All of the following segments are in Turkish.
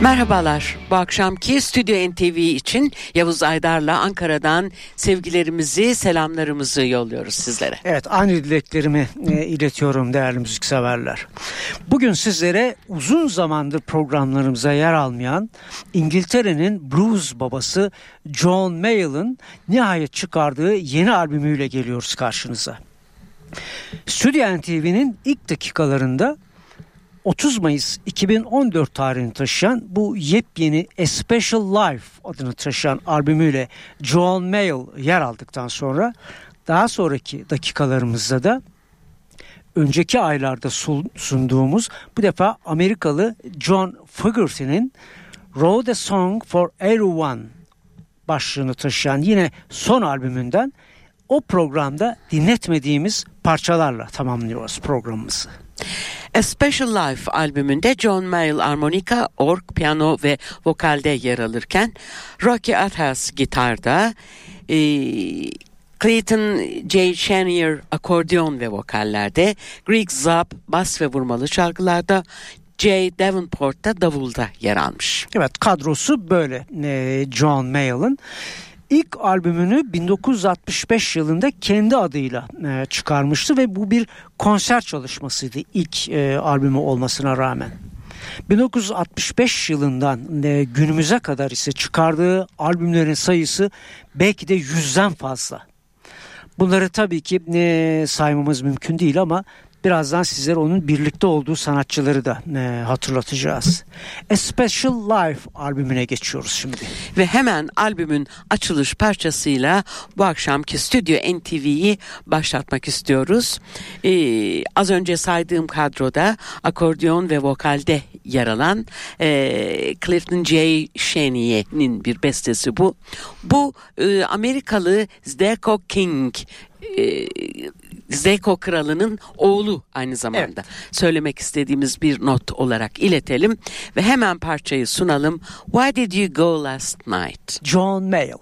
Merhabalar. Bu akşamki Stüdyo NTV için Yavuz Aydar'la Ankara'dan sevgilerimizi, selamlarımızı yolluyoruz sizlere. Evet, aynı dileklerimi e, iletiyorum değerli müzikseverler. Bugün sizlere uzun zamandır programlarımıza yer almayan İngiltere'nin blues babası John Mayall'ın nihayet çıkardığı yeni albümüyle geliyoruz karşınıza. Stüdyo NTV'nin ilk dakikalarında 30 Mayıs 2014 tarihini taşıyan bu yepyeni A Special Life adını taşıyan albümüyle John Mayall yer aldıktan sonra daha sonraki dakikalarımızda da önceki aylarda sunduğumuz bu defa Amerikalı John Fogerty'nin Wrote a Song for Everyone başlığını taşıyan yine son albümünden o programda dinletmediğimiz parçalarla tamamlıyoruz programımızı. A Special Life albümünde John Mayall armonika, org, piyano ve vokalde yer alırken Rocky Athas gitarda, e, Clayton J. Chenier akordeon ve vokallerde, Greg Zapp bas ve vurmalı şarkılarda, Jay Davenport da davulda yer almış. Evet kadrosu böyle e, John Mayall'ın. İlk albümünü 1965 yılında kendi adıyla e, çıkarmıştı ve bu bir konser çalışmasıydı ilk e, albümü olmasına rağmen. 1965 yılından e, günümüze kadar ise çıkardığı albümlerin sayısı belki de yüzden fazla. Bunları tabii ki e, saymamız mümkün değil ama Birazdan sizlere onun birlikte olduğu sanatçıları da e, hatırlatacağız. A Special Life albümüne geçiyoruz şimdi. Ve hemen albümün açılış parçasıyla bu akşamki Stüdyo NTV'yi başlatmak istiyoruz. Ee, az önce saydığım kadroda akordeon ve vokalde yer alan e, Clifton J. Chenier'in bir bestesi bu. Bu e, Amerikalı Zdeko King e, Zeko kralının oğlu aynı zamanda. Evet. Söylemek istediğimiz bir not olarak iletelim ve hemen parçayı sunalım. Why did you go last night? John Mayall.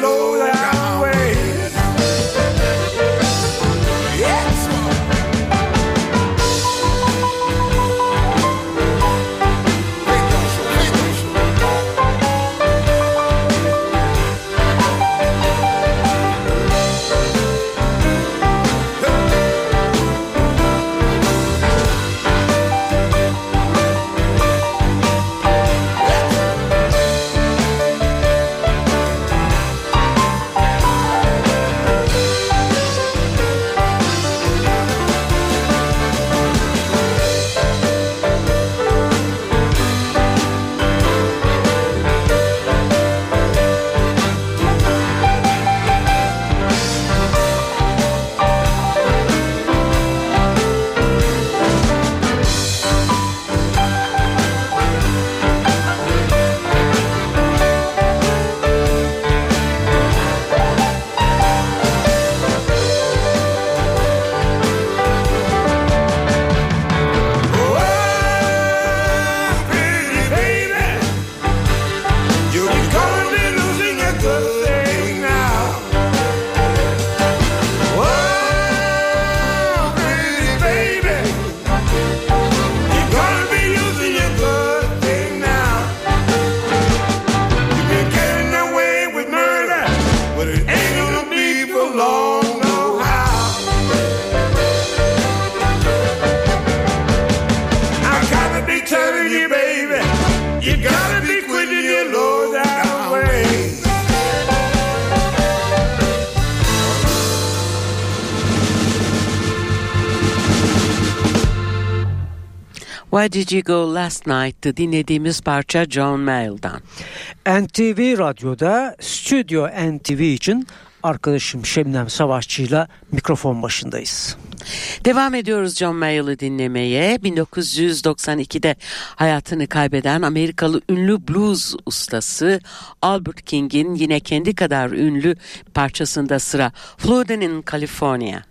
Low down Why Did You Go Last Night'tı dinlediğimiz parça John Mayall'dan. NTV Radyo'da Stüdyo NTV için arkadaşım Şebnem Savaşçı'yla mikrofon başındayız. Devam ediyoruz John Mayall'ı dinlemeye. 1992'de hayatını kaybeden Amerikalı ünlü blues ustası Albert King'in yine kendi kadar ünlü parçasında sıra Flooding in California.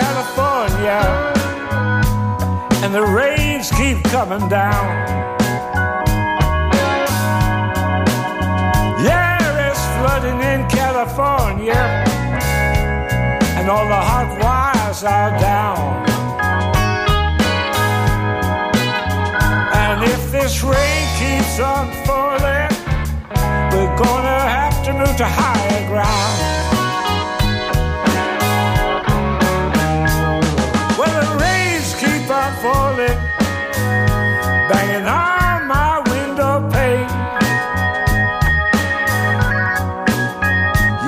California, and the rains keep coming down. Yeah, it's flooding in California, and all the hot wires are down. And if this rain keeps on falling, we're gonna have to move to higher ground. Falling, banging on my window pane.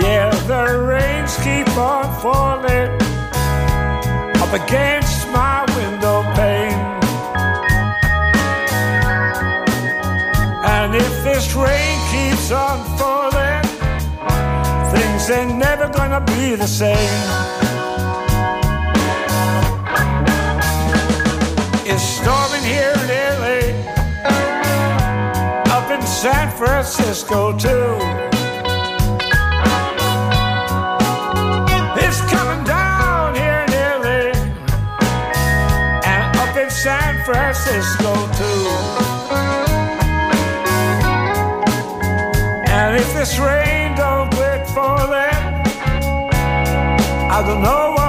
Yeah, the rains keep on falling up against my window pane. And if this rain keeps on falling, things ain't never gonna be the same. San Francisco too. It's coming down here nearly, and up in San Francisco too. And if this rain don't quit falling, I don't know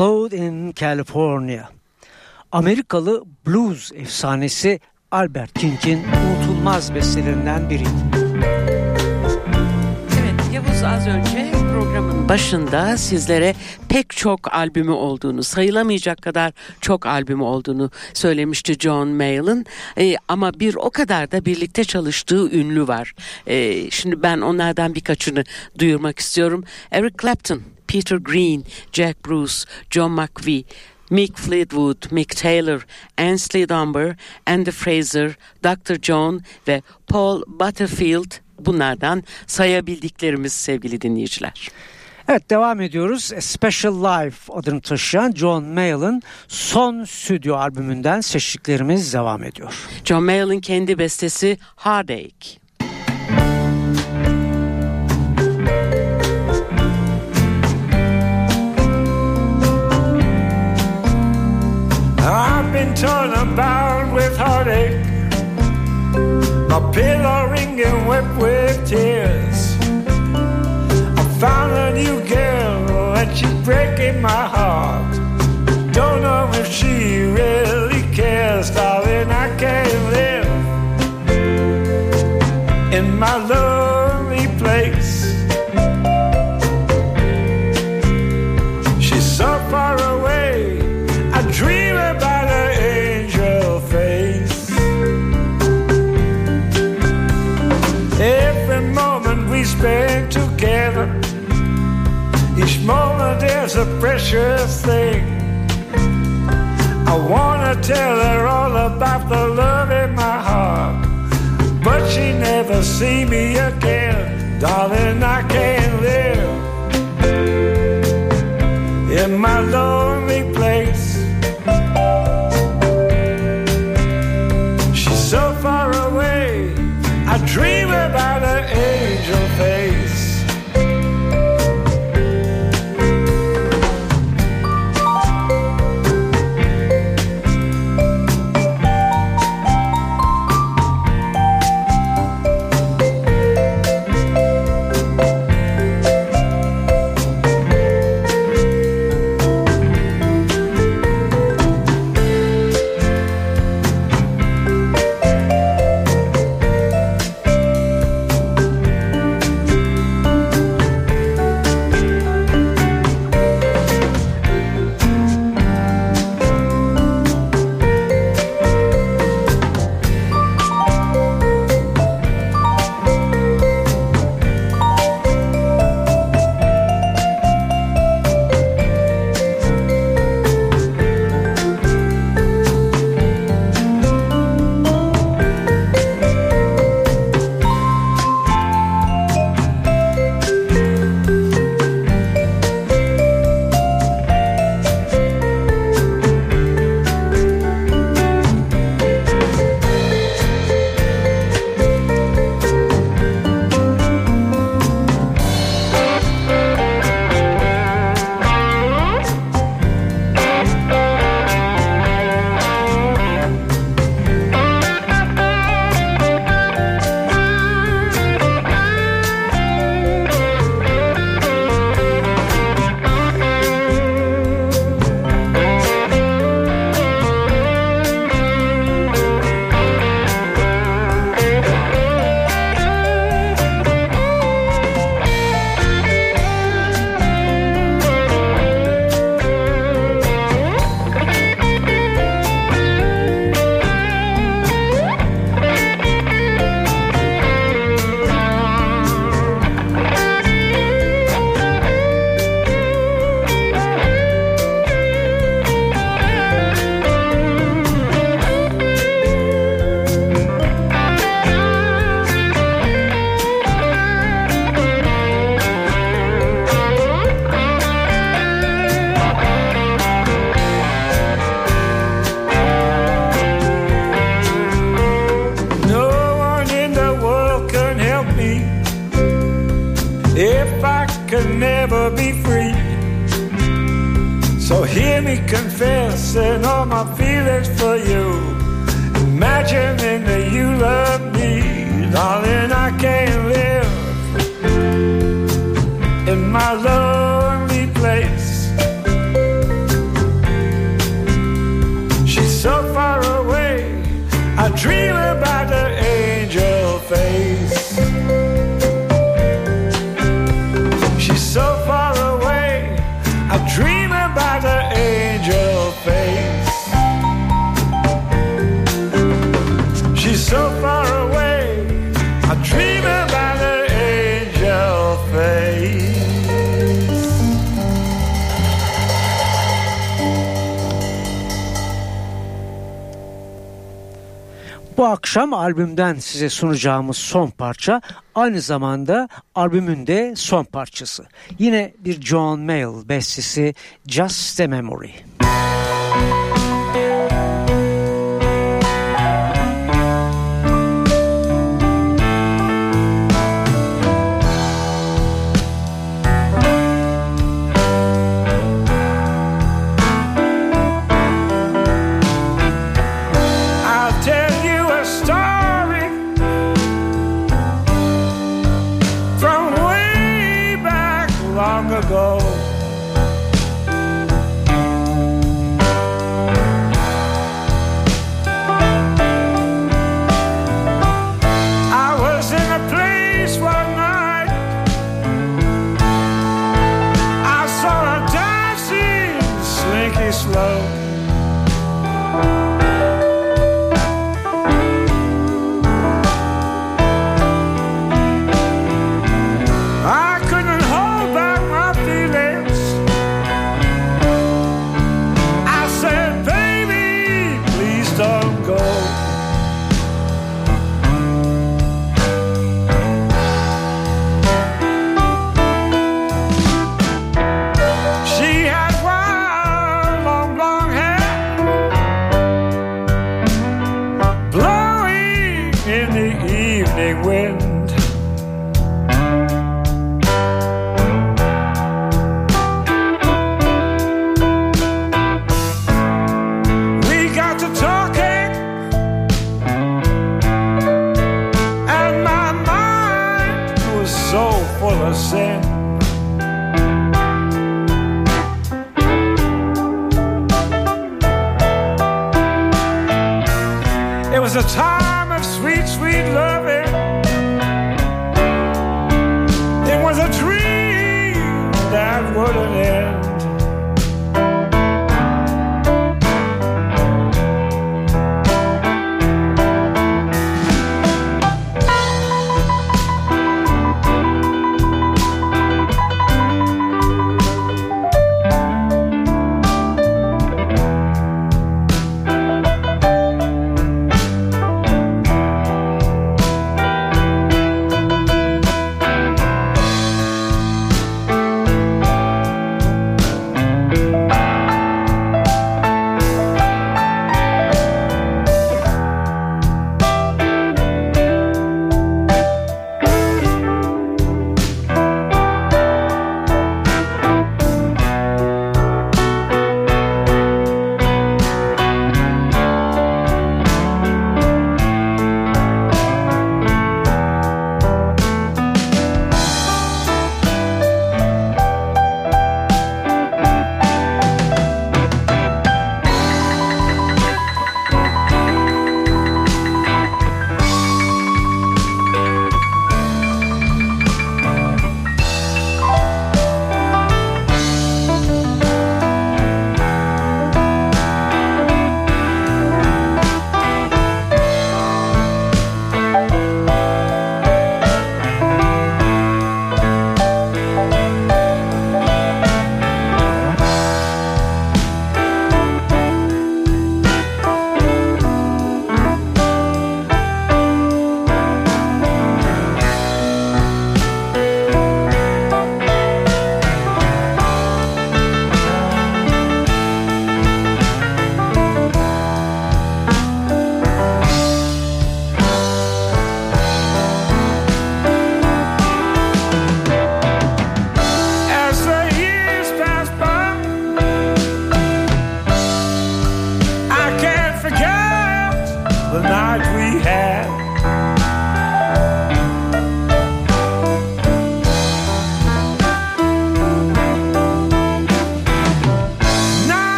Float in California. Amerikalı blues efsanesi Albert King'in unutulmaz bestelerinden biriydi. Evet Yavuz az önce programın başında sizlere pek çok albümü olduğunu, sayılamayacak kadar çok albümü olduğunu söylemişti John Mayall'ın. Ee, ama bir o kadar da birlikte çalıştığı ünlü var. Ee, şimdi ben onlardan birkaçını duyurmak istiyorum. Eric Clapton, Peter Green, Jack Bruce, John McVie, Mick Fleetwood, Mick Taylor, Ansley Dunbar, Andy Fraser, Dr. John ve Paul Butterfield bunlardan sayabildiklerimiz sevgili dinleyiciler. Evet devam ediyoruz. A Special Life adını taşıyan John Mayall'ın son stüdyo albümünden seçtiklerimiz devam ediyor. John Mayall'ın kendi bestesi Heartache. Torn about with heartache, my pillow ringing wet with tears. I found a new girl and she's breaking my heart. Don't know if she really cares, is a precious thing. I wanna tell her all about the love in my heart, but she never see me again. Darling, I can't live in my lonely so far away. I dream about an angel face. Bu akşam albümden size sunacağımız son parça aynı zamanda albümün de son parçası. Yine bir John Mayall bestesi Just a Memory.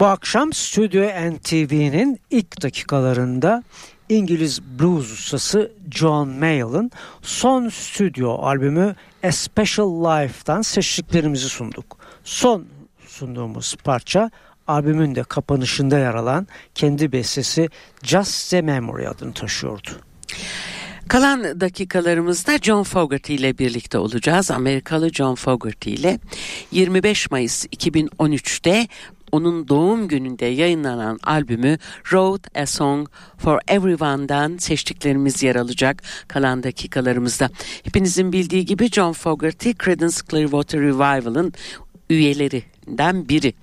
Bu akşam Stüdyo NTV'nin ilk dakikalarında İngiliz blues ustası John Mayall'ın son stüdyo albümü A Special Life'dan seçtiklerimizi sunduk. Son sunduğumuz parça albümün de kapanışında yer alan kendi bestesi Just a Memory adını taşıyordu. Kalan dakikalarımızda John Fogerty ile birlikte olacağız. Amerikalı John Fogerty ile 25 Mayıs 2013'te onun doğum gününde yayınlanan albümü Wrote a Song for Everyone'dan seçtiklerimiz yer alacak kalan dakikalarımızda. Hepinizin bildiği gibi John Fogerty Creedence Clearwater Revival'ın üyelerinden biri.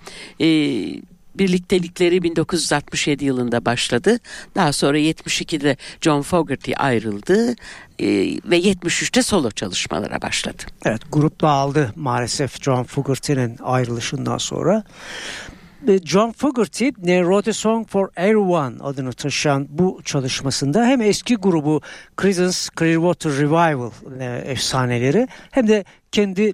Ee, birliktelikleri 1967 yılında başladı. Daha sonra 72'de John Fogerty ayrıldı e, ve 73'te solo çalışmalara başladı. Evet grup dağıldı maalesef John Fogerty'nin ayrılışından sonra. John Fogerty Wrote a Song for Everyone adını taşıyan bu çalışmasında hem eski grubu Creedence Clearwater Revival e, efsaneleri hem de kendi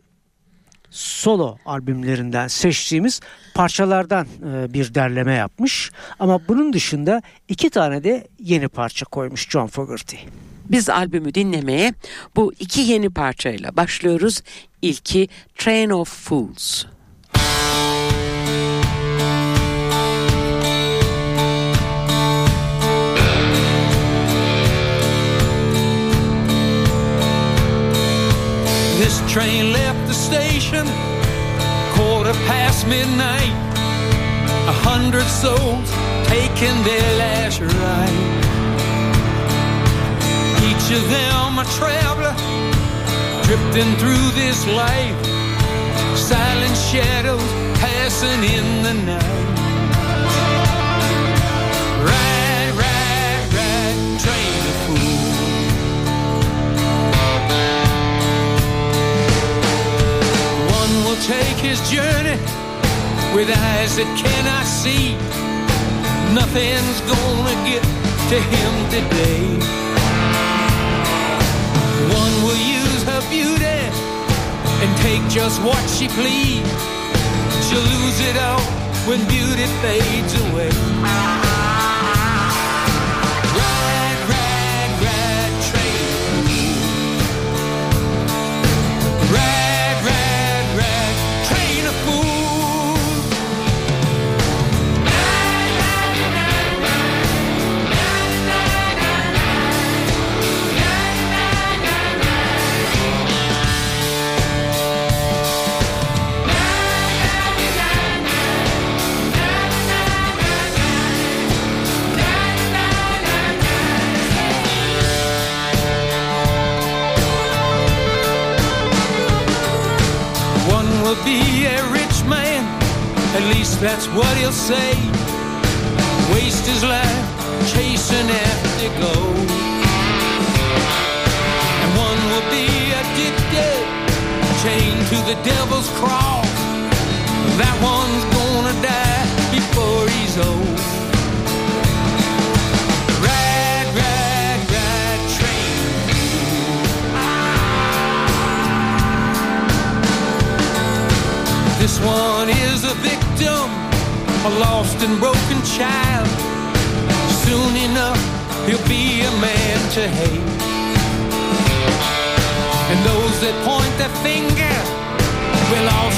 solo albümlerinden seçtiğimiz parçalardan e, bir derleme yapmış. Ama bunun dışında iki tane de yeni parça koymuş John Fogerty. Biz albümü dinlemeye bu iki yeni parçayla başlıyoruz. İlki Train of Fools. This train left the station quarter past midnight. A hundred souls taking their last ride. Each of them a traveler drifting through this life. Silent shadows passing in the night. take his journey with eyes that cannot see. Nothing's gonna get to him today. One will use her beauty and take just what she please. She'll lose it all when beauty fades away.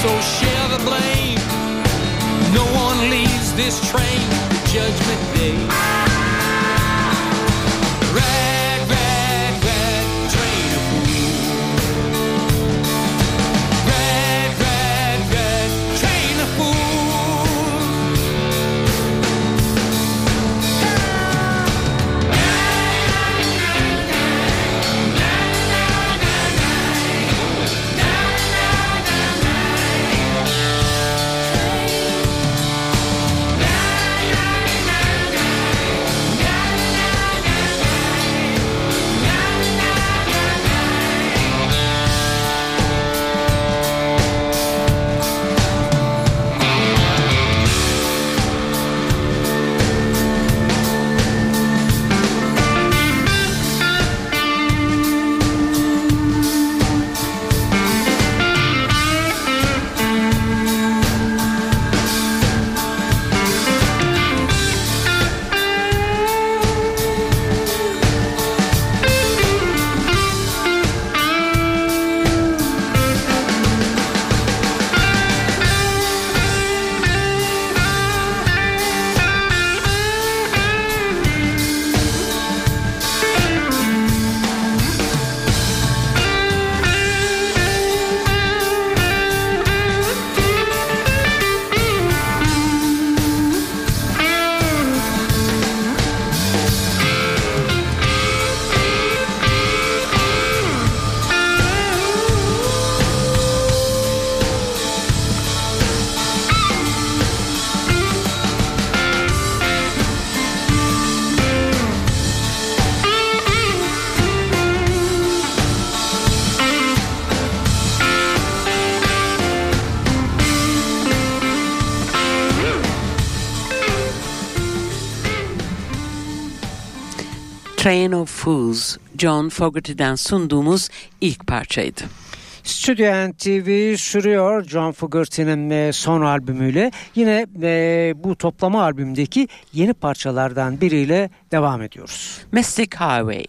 so share the blame. No one leaves this train, Judgment Day. Right. Train of Fools John Fogerty'den sunduğumuz ilk parçaydı. Stüdyo NTV sürüyor John Fogerty'nin e, son albümüyle. Yine e, bu toplama albümdeki yeni parçalardan biriyle devam ediyoruz. Mystic Highway.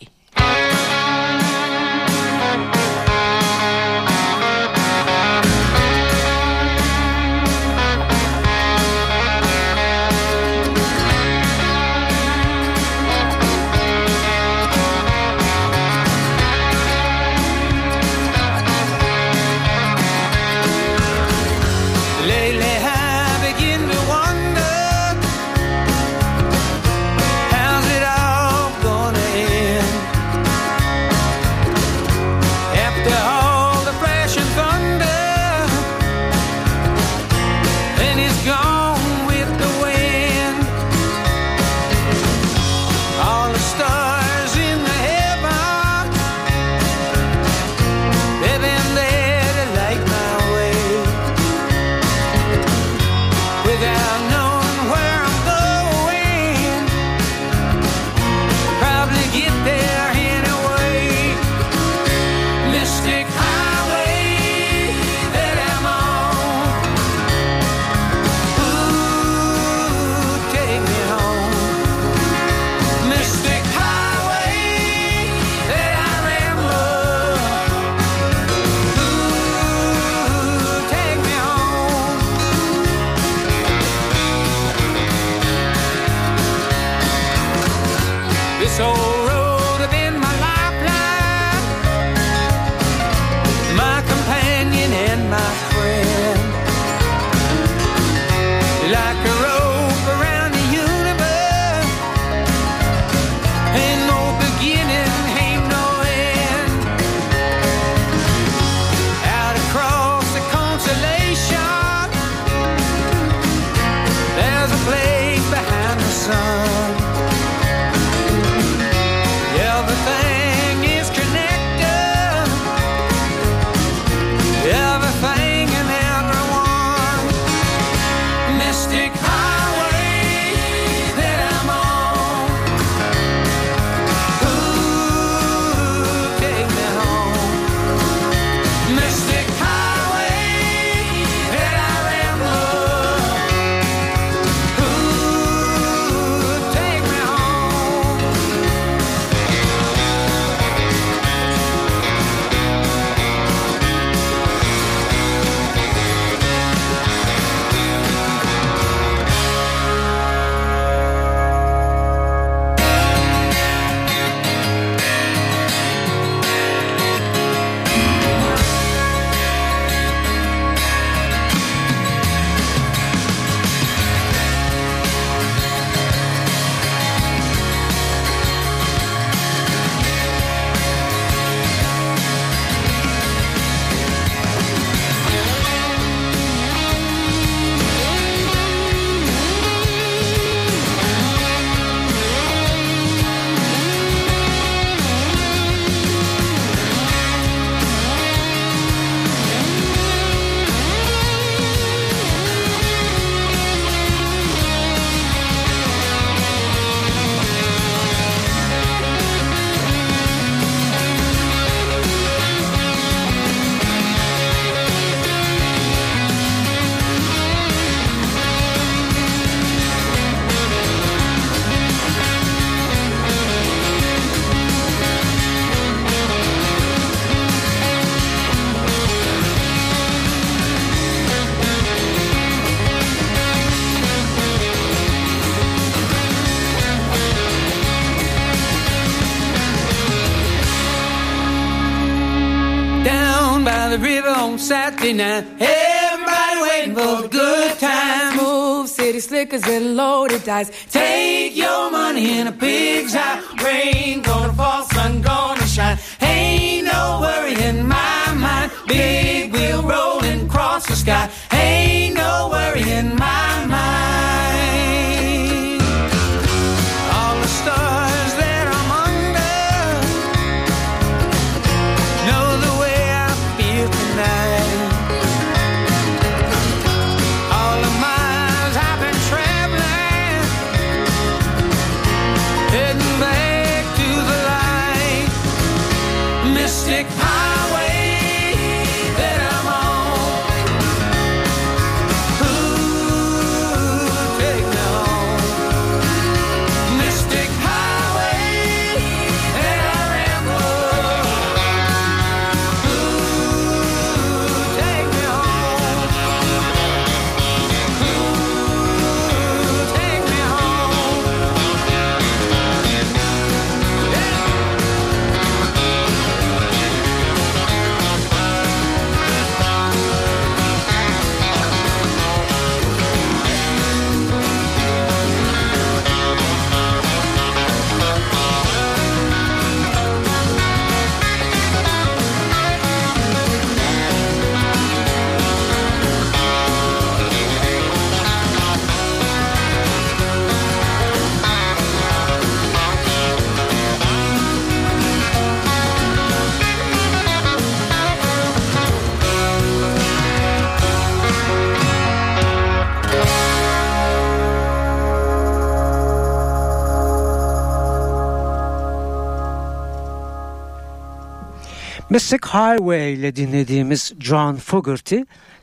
Mystic Highway ile dinlediğimiz John Fogerty,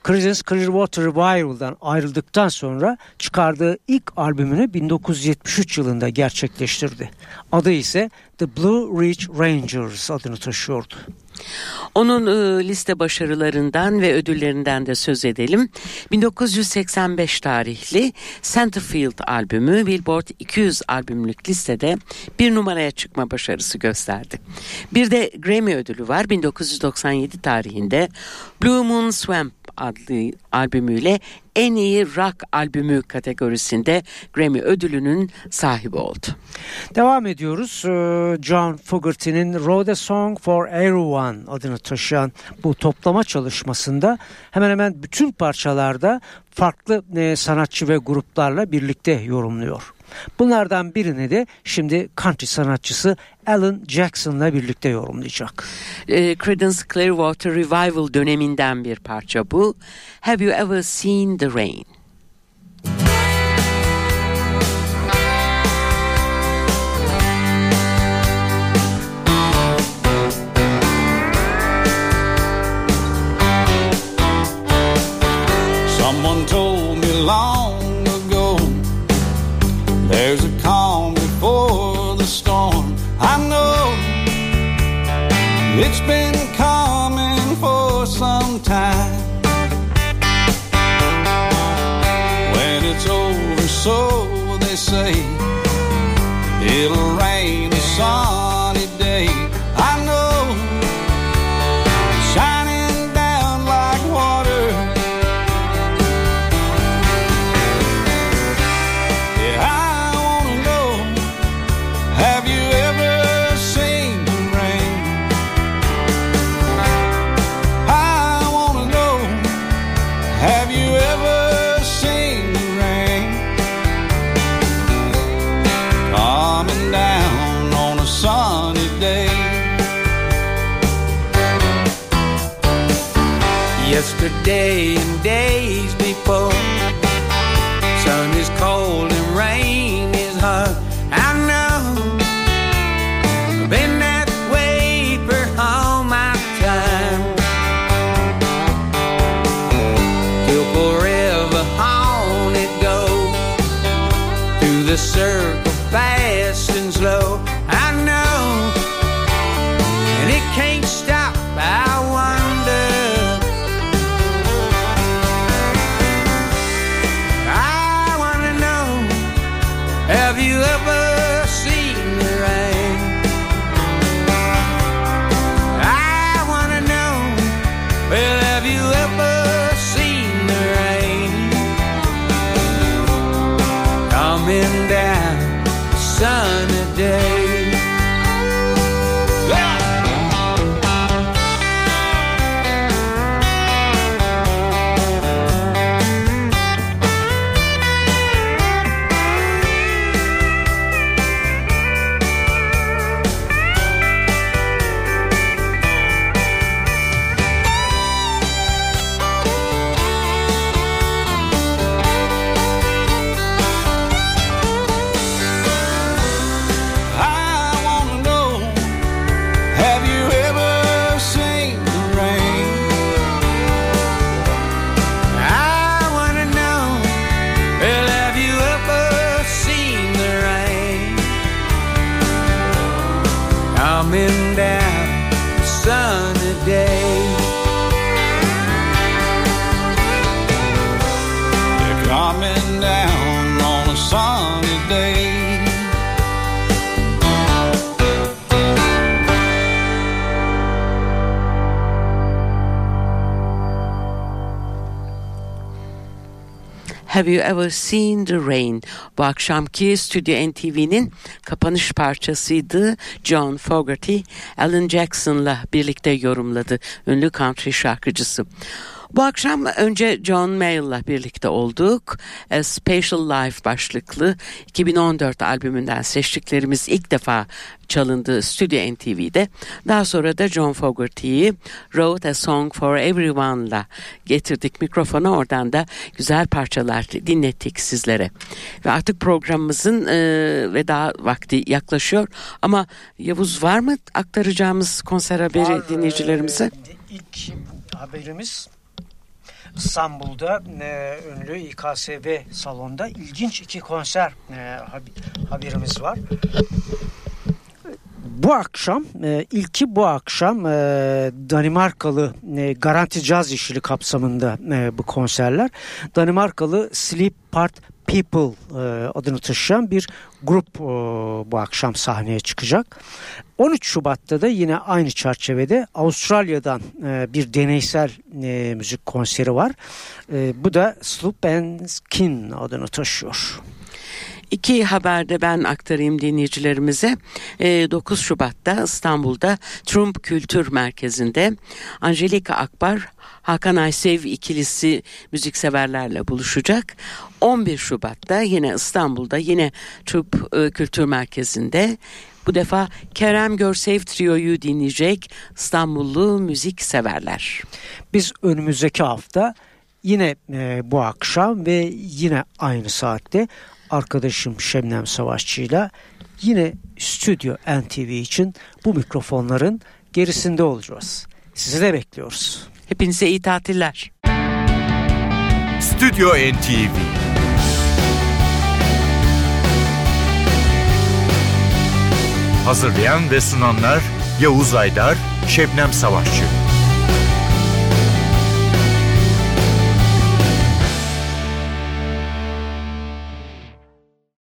Creedence Clearwater Revival'dan ayrıldıktan sonra çıkardığı ilk albümünü 1973 yılında gerçekleştirdi. Adı ise The Blue Ridge Rangers adını taşıyordu. Onun e, liste başarılarından ve ödüllerinden de söz edelim. 1985 tarihli Centerfield albümü Billboard 200 albümlük listede bir numaraya çıkma başarısı gösterdi. Bir de Grammy ödülü var 1997 tarihinde Blue Moon Swamp adlı albümüyle en iyi rock albümü kategorisinde Grammy ödülünün sahibi oldu. Devam ediyoruz. Ee, John Fogerty'nin Wrote a Song for Everyone adını taşıyan bu toplama çalışmasında hemen hemen bütün parçalarda farklı e, sanatçı ve gruplarla birlikte yorumluyor. Bunlardan birini de şimdi country sanatçısı Alan Jackson'la birlikte yorumlayacak. E, Creedence Clearwater Revival döneminden bir parça bu. Have you ever seen the rain? Yesterday and days before, sun is cold and rain is hard. I know I've been that way for all my time. Till forever on it goes through the circle, coming down Have you ever seen the rain? Bu akşamki Stüdyo NTV'nin kapanış parçasıydı. John Fogerty, Alan Jackson'la birlikte yorumladı. Ünlü country şarkıcısı. Bu akşam önce John Mayall'la birlikte olduk. A Special Life başlıklı 2014 albümünden seçtiklerimiz ilk defa çalındı Stüdyo NTV'de. Daha sonra da John Fogerty'yi Wrote a Song for Everyone'la getirdik mikrofona. Oradan da güzel parçalar dinlettik sizlere. Ve artık programımızın e, veda vakti yaklaşıyor. Ama Yavuz var mı aktaracağımız konser haberi Var, dinleyicilerimize? e, ilk haberimiz İstanbul'da e, ünlü İKSV salonda ilginç iki konser e, hab- haberimiz var. Bu akşam, e, ilki bu akşam e, Danimarkalı e, Garanti Caz işleri kapsamında e, bu konserler. Danimarkalı Sleep Part People e, adını taşıyan bir grup e, bu akşam sahneye çıkacak. 13 Şubat'ta da yine aynı çerçevede Avustralya'dan e, bir deneysel müzik konseri var. Bu da Sloop and Skin adını taşıyor. İki haberde ben aktarayım dinleyicilerimize. E, 9 Şubat'ta İstanbul'da Trump Kültür Merkezi'nde Angelika Akbar, Hakan Aysev ikilisi müzikseverlerle buluşacak. 11 Şubat'ta yine İstanbul'da yine Trump e, Kültür Merkezi'nde bu defa Kerem Görsev Trio'yu dinleyecek İstanbullu müzik severler. Biz önümüzdeki hafta yine e, bu akşam ve yine aynı saatte arkadaşım Şemnem Savaşçı'yla yine Stüdyo NTV için bu mikrofonların gerisinde olacağız. Sizi de bekliyoruz. Hepinize iyi tatiller. Stüdyo NTV Hazırlayan ve sunanlar Yavuz Aydar, Şebnem Savaşçı.